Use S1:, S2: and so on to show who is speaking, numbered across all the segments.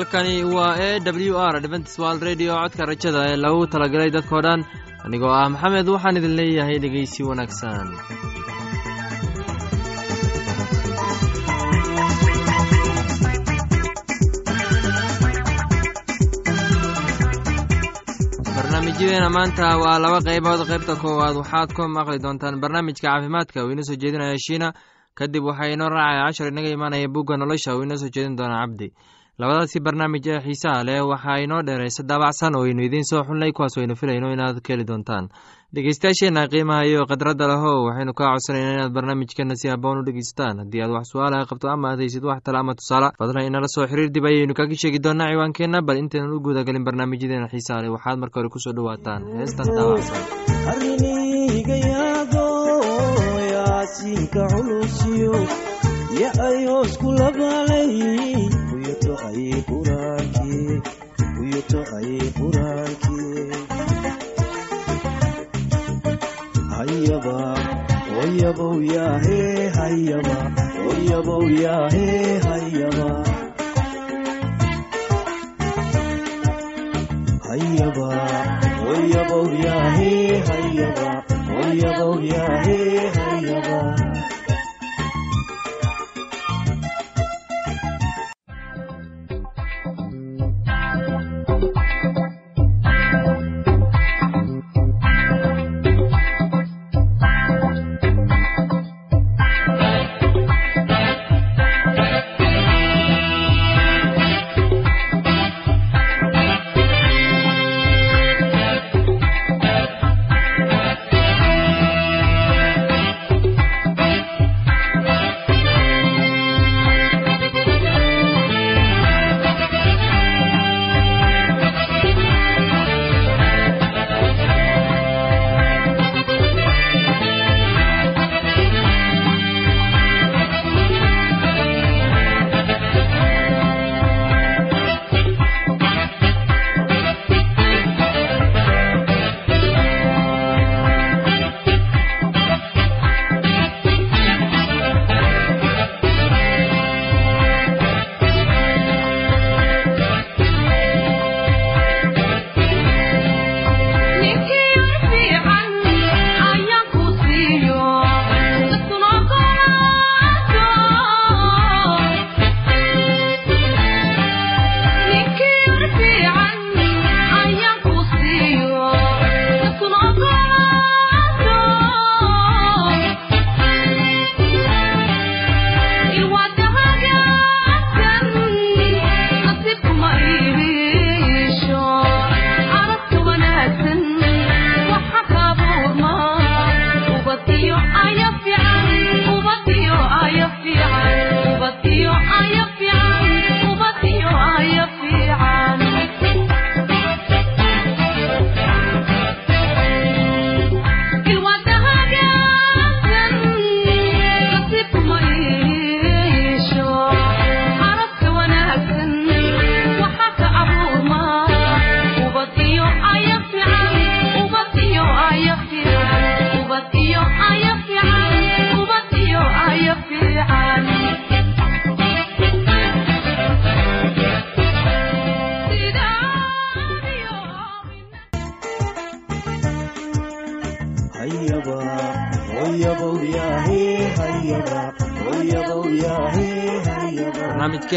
S1: halkani waa e w r dventstwal radio codka rajada ee lagu talagalay dadkoo dhan. Anigoo ah maxamed waxaan idin leeyahay dhegeysi wanaagsan. Barnaamijyadeena maanta waa laba qaybood. Qaybta koowaad waxaad ku maqli doontaan barnaamijka caafimaadka. Uu inoo soo jeedinaya shiina. Kadib waxaa inoo raacaya cashar inaga imaanaya bugga nolosha. Uu inoo soo jeedin doona cabdi labadaasi barnaamij ee xiisaha leh waxaa inoo dheeraysa daabacsan oo aynu idiin soo xulnay kuwaas aynu filayno inaad ka heli doontaan. Dhegeystayaasheenna qiimaha iyo khadradda leho waxaynu kaa codsanayna inaad barnaamijkeena si haboon u dhegeysataan haddii aad wax su'aalaha qabto ama aad haysid wax tale ama tusaale fadlan inala soo xiriir dib ayaynu kaga sheegi doonaa ciwaankeenna bal intaynan u guudagelin barnaamijyadeena xiisaha leh. Waxaad marka hore ku soo dhawaataan heestan daabacsan
S2: arrinigayaago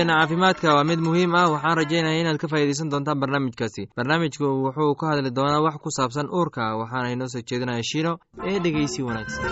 S1: barnaamijkeena caafimaadka waa mid muhiim ah. Waxaan rajaynaya inaad ka faa'iidaysan doontaan barnaamijkaasi. Barnaamijku wuxuu ka hadli doonaa wax ku saabsan uurka waxaana inoo soo jeedinaya shiino ee dhegeysi wanaagsan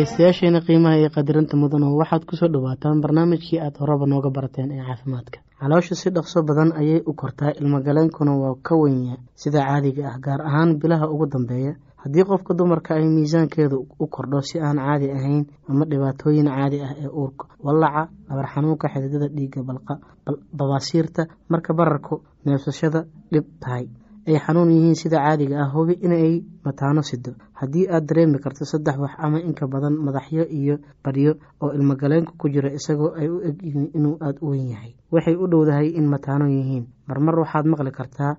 S3: dhegeystayaasheena qiimaha iyo qadirinta mudan oo waxaad ku soo dhawaataan barnaamijkii aad horeba nooga barateen ee caafimaadka. Caloosha si dhaqso badan ayay u kortaa ilmogaleenkuna waa ka wenya sida caadiga ah gaar ahaan bilaha ugu dambeeya haddii qofka dumarka ay miisaankeedu u kordho si aan caadi ahayn ama dhibaatooyin caadi ah ee uurka wallaca dhabar xanuunka xididada dhiigga balqa babaasiirta marka bararku neefsashada dhib tahay ay xanuun yihiin sida caadiga ah hubi inay mataano sido haddii aad dareemi karto saddex wax ama inka badan madaxyo iyo badhyo oo ilmogaleenka ku jira isagoo ay u egyihiin inuu aada u weyn yahay. Waxay u dhowdahay in mataano yihiin. Marmar waxaad maqli kartaa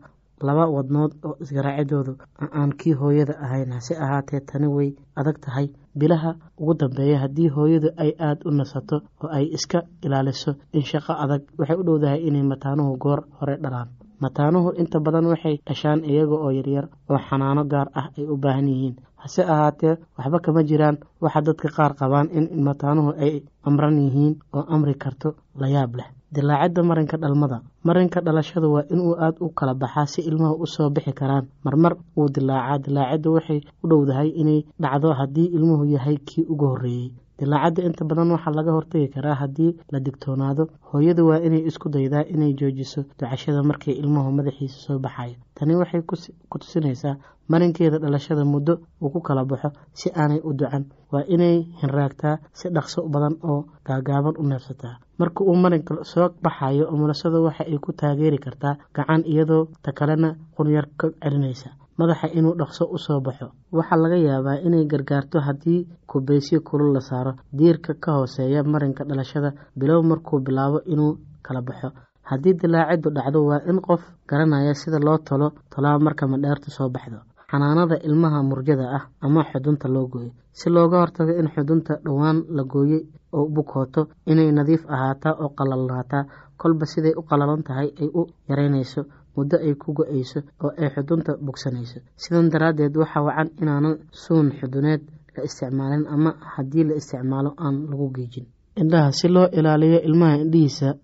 S3: laba wadnood oo isgaraacidoodu aan kii hooyada ahayn. Hase ahaatee tani way adag tahay. Bilaha ugu dambeeya haddii hooyadu ay aada u nasato oo ay iska ilaaliso in shaqo adag waxay u dhowdahay inay mataanuhu goor hore dhalaan mataanuhu inta badan waxay dhashaan iyaga oo yaryar oo xanaano gaar ah ay u baahan yihiin. Hase ahaatee waxba kama jiraan. Waxa dadka qaar qabaan in mataanuhu ay amran yihiin oo amri karto la yaab leh. Dilaacidda marinka dhalmada. Marinka dhalashada waa inuu aada u kala baxaa si ilmaha u soo bixi karaan. Marmar wuu dilaacaa. Dilaacidda waxay u dhowdahay inay dhacdo haddii ilmuhu yahay kii ugu horreeyey dilaacadda inta badan waxaa laga hortagi karaa haddii la digtoonaado hooyadu waa inay isku daydaa inay joojiso ducashada markii ilmuhu madaxiisa soo baxayo tani waxay ku tusinaysaa marinkeeda dhalashada muddo uu ku kala baxo si aanay u ducan waa inay hinraagtaa si dhaqso badan oo gaagaaban u neefsataa marka uu marinka soo baxayo umulasada waxa ay ku taageeri kartaa gacan iyadoo ta kalena qunyar ka celinaysa. Madaxa inuu dhaqso u soo baxo waxaa laga yaabaa inay gargaarto haddii kubaysyo kulul la saaro. Diirka ka hooseeya marinka dhalashada bilow markuu bilaabo inuu kala baxo haddii dilaaciddu dhacdo waa in qof garanaya sida loo tolo tolaa marka madheertu soo baxdo xanaanada ilmaha murjada ah ama xudunta loo gooyo. Si looga hortago in xudunta dhowaan la gooyey oo bukooto inay nadiif ahaataa oo qalalnaataa kolba siday u qalalan tahay ay u yaraynayso muddo ay ku go'ayso oo ay xudunta bogsanayso. Sidan daraaddeed waxaa wacan inaanan suun xuduneed la isticmaalin ama haddii la isticmaalo aan lagu geejin indhaha si loo ilaaliyo ilmaha indhihiisa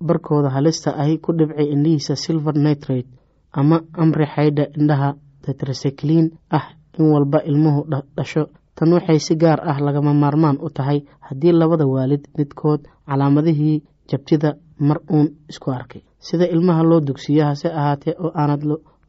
S3: barkooda halista ahi ku dhibcay indhihiisa silver nitrate ama amri xaydha indhaha tetrasekliin ah in walba ilmuhu dhasho. Tan waxay si gaar ah lagama maarmaan u tahay haddii labada waalid midkood calaamadihii jabtida mar uun isku arkay. Sida ilmaha loo dugsiyo hase ahaatee oo aanad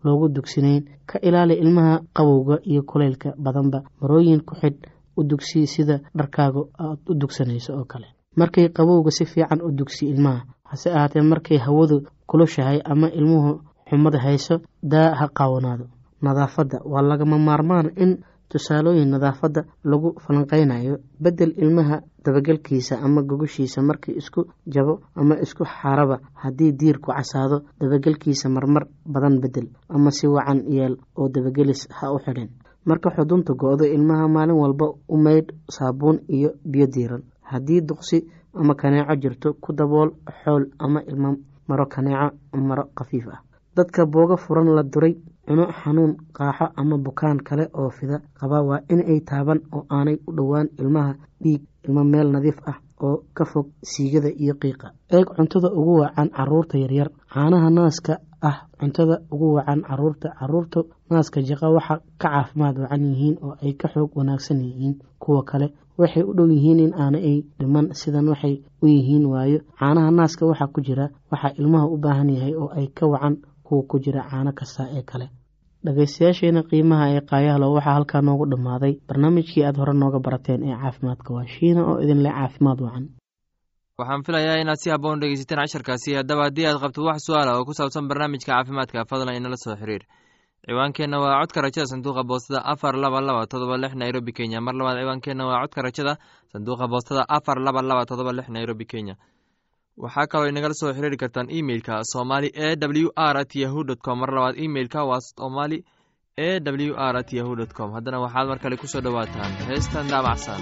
S3: loogu dugsinayn ka ilaali ilmaha qabowga iyo kulaylka badanba. Marooyin ku xidh u dugsi sida dharkaaga aad u dugsanayso oo kale. Markay qabowga si fiican u dugsi ilmaha hase ahaatee markay hawadu kulushahay ama ilmuhu xumada hayso daa ha qaawanaado. Nadaafadda waa lagama maarmaan in tusaalooyin nadaafadda lagu falanqeynayo bedel ilmaha dabagelkiisa ama gogoshiisa markii isku jabo ama isku xaaraba haddii diirku casaado dabagelkiisa marmar badan bedel ama si wacan yeel oo dabagelis ha u xidhin marka xudunta go-do ilmaha maalin walba u maydh saabuun iyo biyo diiran haddii duqsi ama kaneeco jirto ku dabool xool ama ilmo maro kaneeco maro khafiif ah. Dadka booga furan la duray cuno xanuun qaaxo ama bukaan kale oo fida qaba waa in ay taaban oo aanay u dhowaan ilmaha dhiig ilmo meel nadiif ah oo ka fog siigada iyo qiiqa. Eeg cuntada ugu wacan carruurta yaryar. Caanaha naaska ah cuntada ugu wacan carruurta. Caruurta naaska jaqa waxa ka caafimaad wacan yihiin oo ay ka xoog wanaagsan yihiin kuwa kale. Waxay u dhow yihiin in aana ay dhiman sidan waxay u yihiin waayo. Caanaha naaska waxaa ku jira waxaa ilmaha u baahan yahay oo ay ka wacan kuwa ku jira caano kasta ee kale dhagaystayaasheena qiimaha ee qaayahlo waxaa halkaa noogu dhammaaday. Barnaamijkii aad hore nooga barateen ee caafimaadka waa shiina oo idin leh caafimaad wacan.
S1: Waxaan filayaa inaad si haboon dhegeysateen casharkaasi. Haddaba haddii aad qabto wax su'aala oo ku saabsan barnaamijka caafimaadka fadlan inala soo xiriir. Ciwaankeenna waa codka rajada sanduuqa boostada afar laba laba todoba lix nairobi kenya. Mar labaad ciwaankeenna waa codka rajada sanduuqa boostada afar laba laba todoba lix nairobi kenya waxaa kaloo inagala soo xiriiri kartaan emeilka somali e w r at yahu dt mar labaad emeilka waa somali e w r at yahu com. Haddana waxaad mar kale ku soo dhowaataan. Heestan daabacsan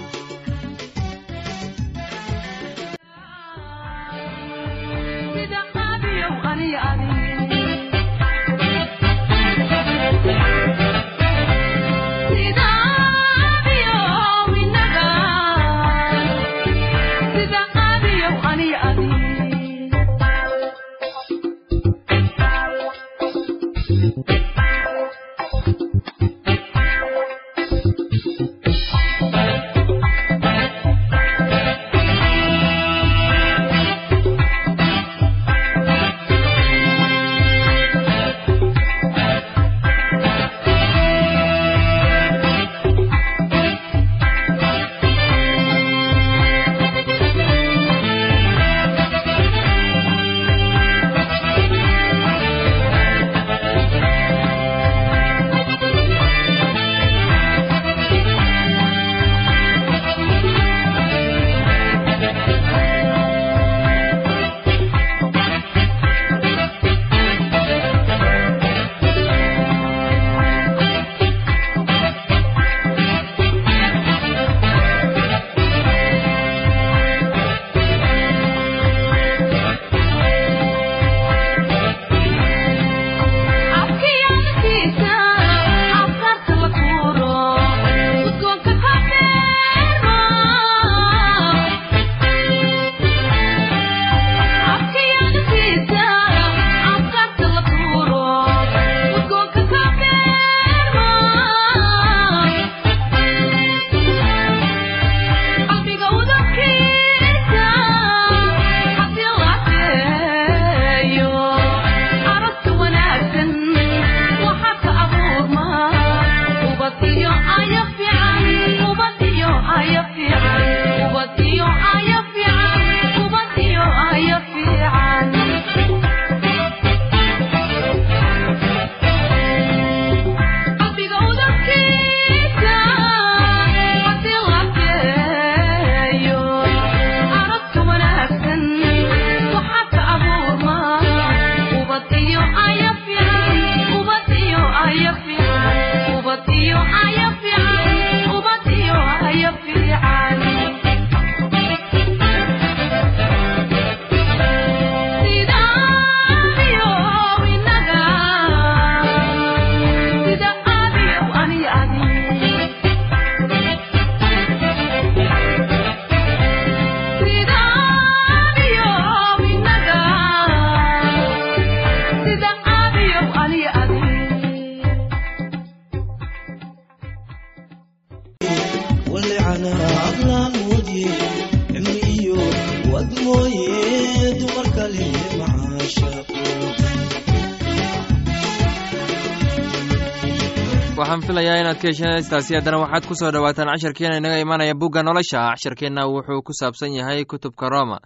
S1: haddana waxaad ku soo dhowaataan casharkeena inaga imanaya bugga nolosha. Casharkeenna wuxuu ku saabsan yahay kutubka roma.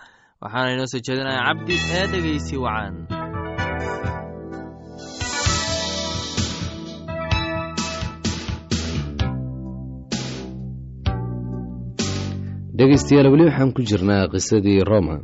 S1: Waxaana inoo soo jeedinaya cabdi ee dhegeysi wacan
S4: dhegaystayaal weli waxaan ku jirnaa qisadii roma.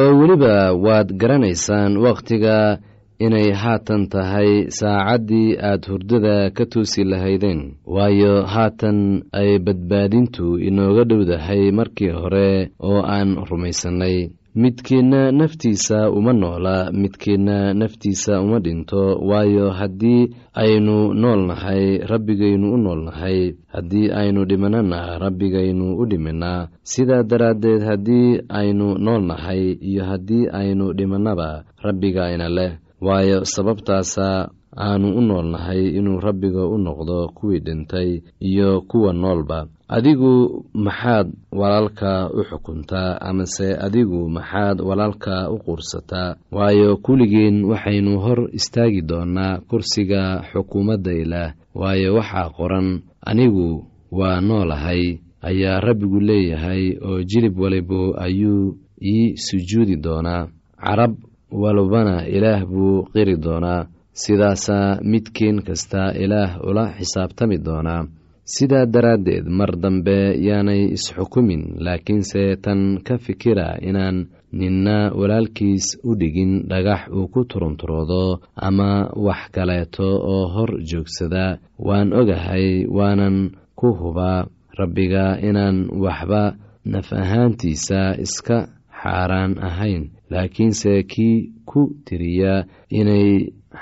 S4: Oo weliba waad garanaysaan wakhtiga inay haatan tahay saacaddii aad hurdada ka toosi lahaydeen. Waayo haatan ay badbaadintu inooga dhowdahay markii hore oo aan rumaysannay. Midkiinna naftiisa uma noola midkiinna naftiisa uma dhinto. Waayo haddii aynu nool nahay rabbigaynu u nool nahay. Haddii aynu dhimanana rabbigaynu u dhiminaa sidaa daraaddeed haddii aynu nool nahay iyo haddii aynu dhimannaba rabbigayna leh waayo sababtaasa aanu u nool nahay inuu rabbiga u noqdo kuwii dhintay iyo kuwa noolba. Adigu maxaad walaalka u xukuntaa amase adigu maxaad walaalka u quursataa? Waayo kulligeen waxaynu hor istaagi doonaa kursiga xukuumadda ilaah. Waayo waxaa qoran anigu waa noolahay ayaa rabbigu leeyahay oo jilib walibo ayuu ii sujuudi doonaa. Carab walbana ilaah buu qiri doonaa. Sidaasaa midkiin kasta ilaah ula xisaabtami doonaa. Sidaa daraaddeed mar dambe yaanay isxukumin laakiinse tan ka fikira inaan ninna walaalkiis u dhigin dhagax uu ku turunturoodo ama wax kaleeto oo hor joogsada waan ogahay waanan ku hubaa. Rabbiga inaan waxba naf ahaantiisa iska xaaraan ahayn laakiinse kii ku tiriya inay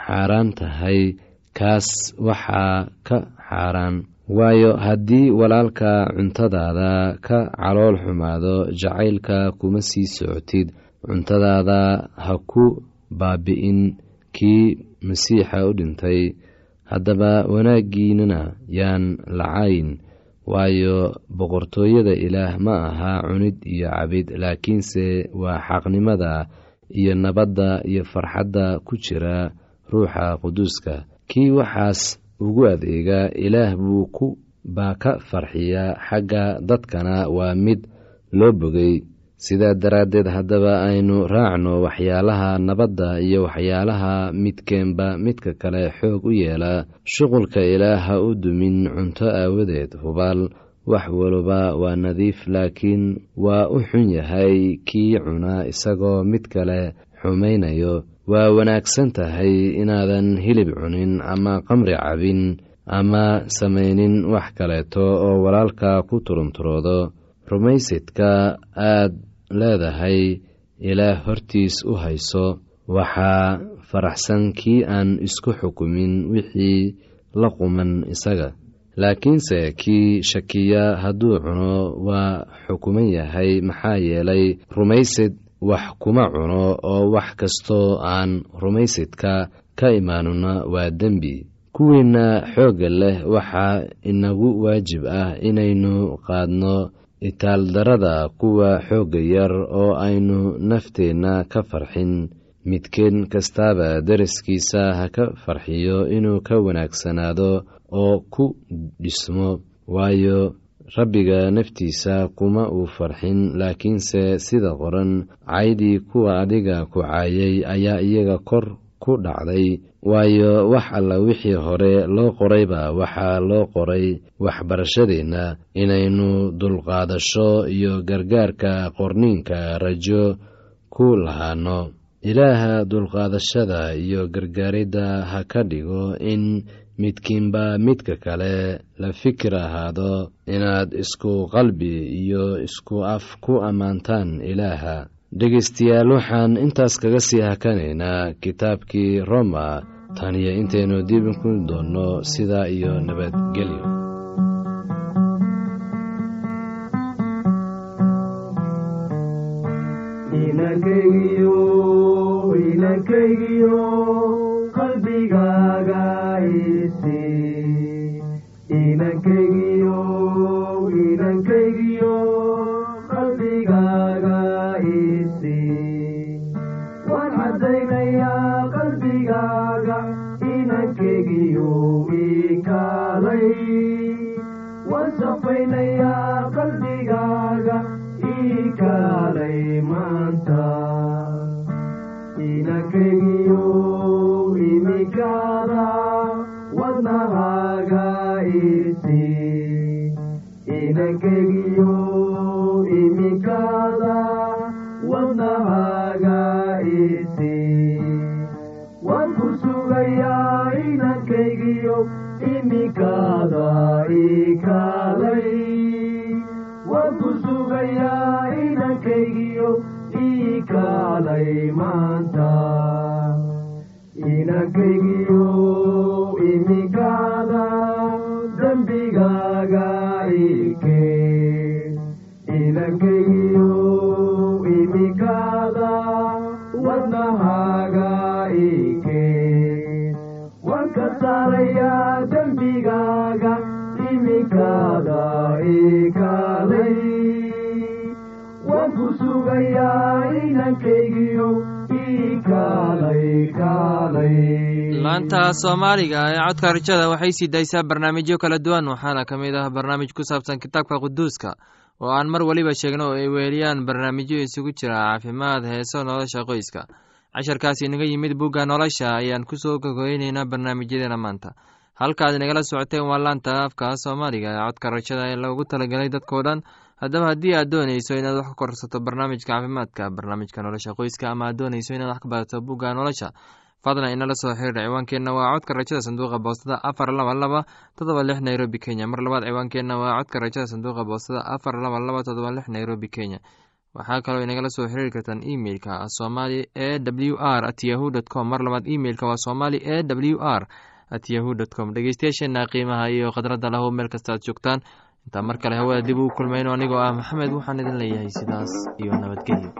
S4: xaaraan tahay kaas waxaa ka xaaraan. Waayo haddii walaalka cuntadaada ka calool xumaado jacaylka kuma sii socotid. Cuntadaada ha ku baabi'in kii masiixa u dhintay. Haddaba wanaaggiinana yaan lacayn waayo boqortooyada ilaah ma aha cunid iyo cabid laakiinse waa xaqnimada iyo nabadda iyo farxadda ku jira ruuxa quduuska. Kii waxaas ugu adeega ilaah buu ku baa ka farxiyaa xagga dadkana waa mid loo bogay sidaa daraaddeed haddaba aynu raacno waxyaalaha nabadda iyo waxyaalaha midkeenba midka kale xoog u yeela. Shuqulka ilaah ha u dumin cunto aawadeed hubaal. Wax waliba waa nadiif laakiin waa u xun yahay kii cuna isagoo mid kale xumaynayo. Waa wanaagsan tahay inaadan hilib cunin ama qamri cabin ama samaynin wax kaleeto oo walaalka ku turunturoodo. Rumaysidka aad leedahay ilaah hortiis u hayso waxaa faraxsan kii aan isku xukumin wixii la quman isaga. Laakiinse kii shakiya hadduu cuno waa xukuman yahay maxaa yeelay rumaysid wax kuma cuno oo wax kastoo aan rumaysidka ka imaanuna waa dembi. Kuwiinna xoogga leh waxaa inagu waajib ah inaynu qaadno itaaldarada kuwa xoogga yar oo aynu nafteenna ka farxin midkeen kastaaba daraskiisa ha ka farxiyo inuu ka wanaagsanaado oo ku dhismo waayo rabbiga naftiisa kuma uu farxin laakiinse sida qoran caydii kuwa adiga ku caayay ayaa iyaga kor ku dhacday waayo wax alla wixii hore loo qorayba waxaa loo qoray waxbarashadeenna inaynu dulqaadasho iyo gargaarka qorniinka rajo ku lahaano. Ilaaha dulqaadashada iyo gargaaridda ha ka dhigo in midkiinba midka kale la fikir ahaado inaad isku qalbi iyo isku af ku ammaantaan ilaaha dhegaystayaal waxaan intaas kaga sii hakanaynaa kitaabkii roma. Tan iyo intaynu dib ku doonno sidaa iyo nabadgelyo
S2: inankaygiyo
S5: ii kaalay maanta inankaygiyo imikaada dembigaaga ikee inankaygiyo imikaada wadnahaaga ikee waan ka saarayaa dembigaaga imikaada ikaalay waan ku
S1: laanta soomaaliga ee codka rajada waxay sii daysaa barnaamijyo kala duwan waxaana ka mid ah barnaamij ku saabsan kitaabka quduuska oo aan mar weliba sheegno oo ay weeliyaan barnaamijyo isugu jira caafimaad heeso nolosha qoyska. Casharkaasi inaga yimid bugga nolosha ayaan ku soo gogoyneynaa barnaamijyadeena maanta. Halkaad inagala socoteen waa laanta afka soomaaliga ee codka rajada ee loogu talagelay dadkao dhan haddaba haddii aad dooneyso inaad wax ka korsato barnaamijka caafimaadka barnaamijka nolosha qoyska ama aad dooneyso inaad wax ka barato bugga nolosha fadlan inala soo xiriir ciwaankeenna waa codka rajada sanduuqa boostada afar laba laba todoba lix nairobi kenya. Mar labaad ciwaankeenna waa codka rajada sanduuqa boostada afar laba laba todoba lix nairobi kenya. Waxaa kaloo inagala soo xiriiri kartaan emeilka somali e w r at yahu dt com. Mar labaad emeilka waa somali e w r at yahu dt com. Dhegeystayaasheena qiimaha iyo khadradda lahu meel kasta aad joogtaan intaa mar kale hawada dib ugu kulmayno anigoo ah maxamed waxaan idin leeyahay sidaas iyo nabadgelyo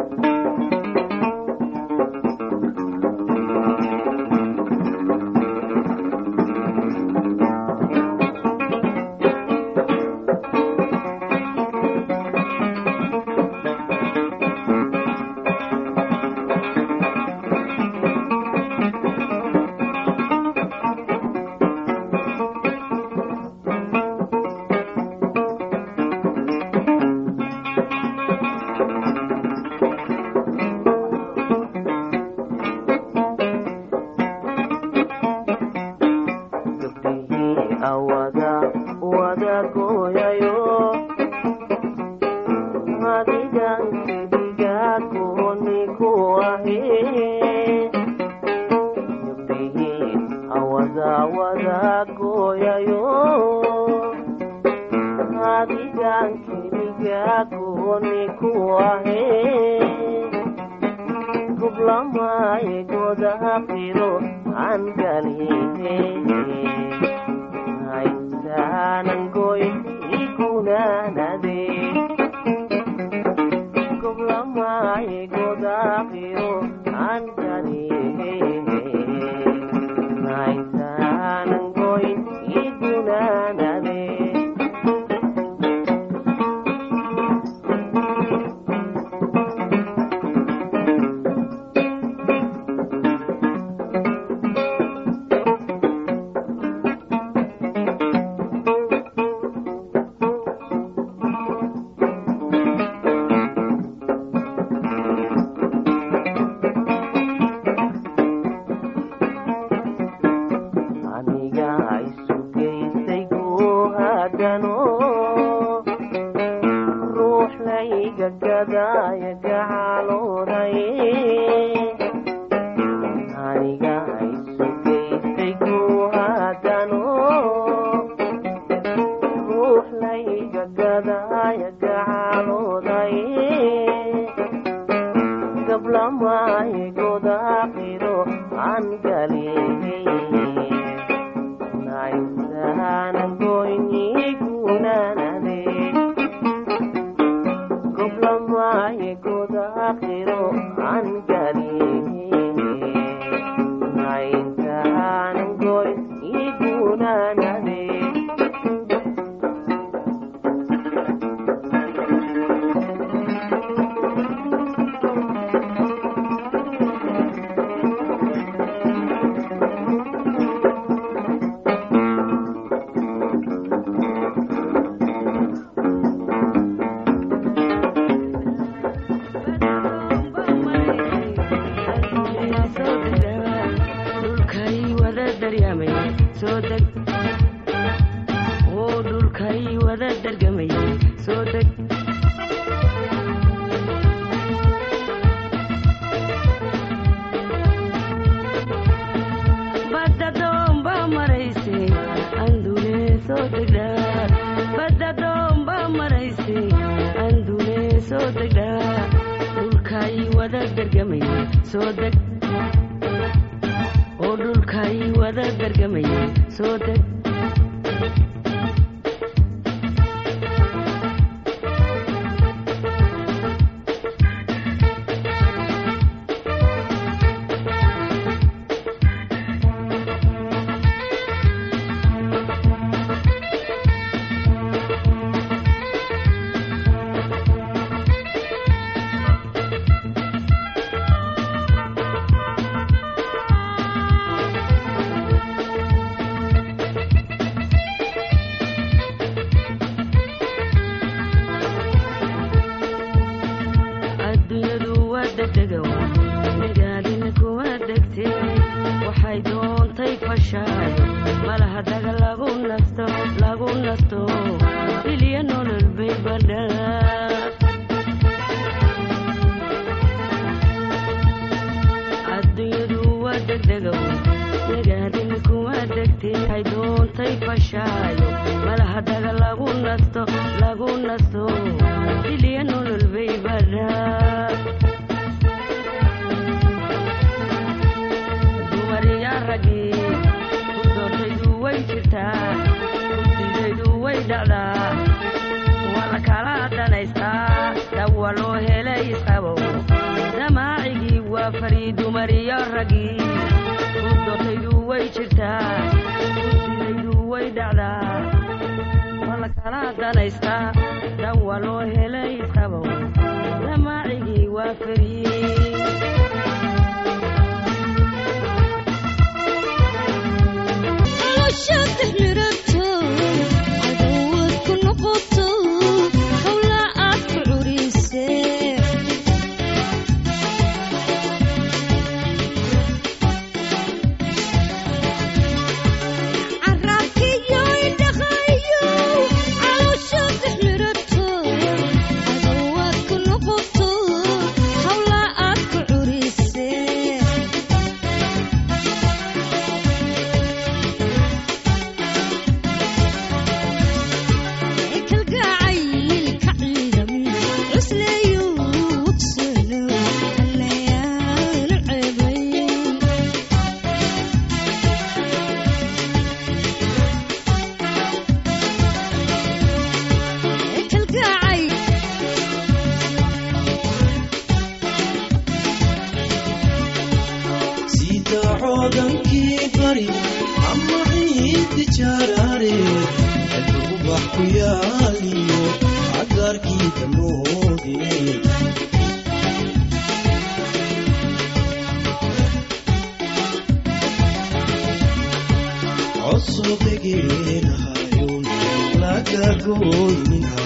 S6: gabdhihii adigaan keliga gooni ku ahe gublamaaye goda qiro aan galihe haysaanan goyn igunaanade gublamaaye goda qiro
S7: soo deg waa degdega nagaadina kuma degtee waxay doontay fashaayo malaha daga lagu nasto lagu nasto iliya nolol bay badhaa dumariya ragii ku way jirtaa kursidaydu way dhacdaa waa la kala danaystaa dawa loo helay isqabow damaacigii waa farii dumariyo way jirtaa kursidaydu way dhacdaa waa la kala danaystaa dawa loo helay isqabow damaacigii waa farii
S8: hogankii bari ama ciidi jaaraare eedugu bax ku yaaliyo cagaarkii damooge codsuqegenahayo laga gooyninha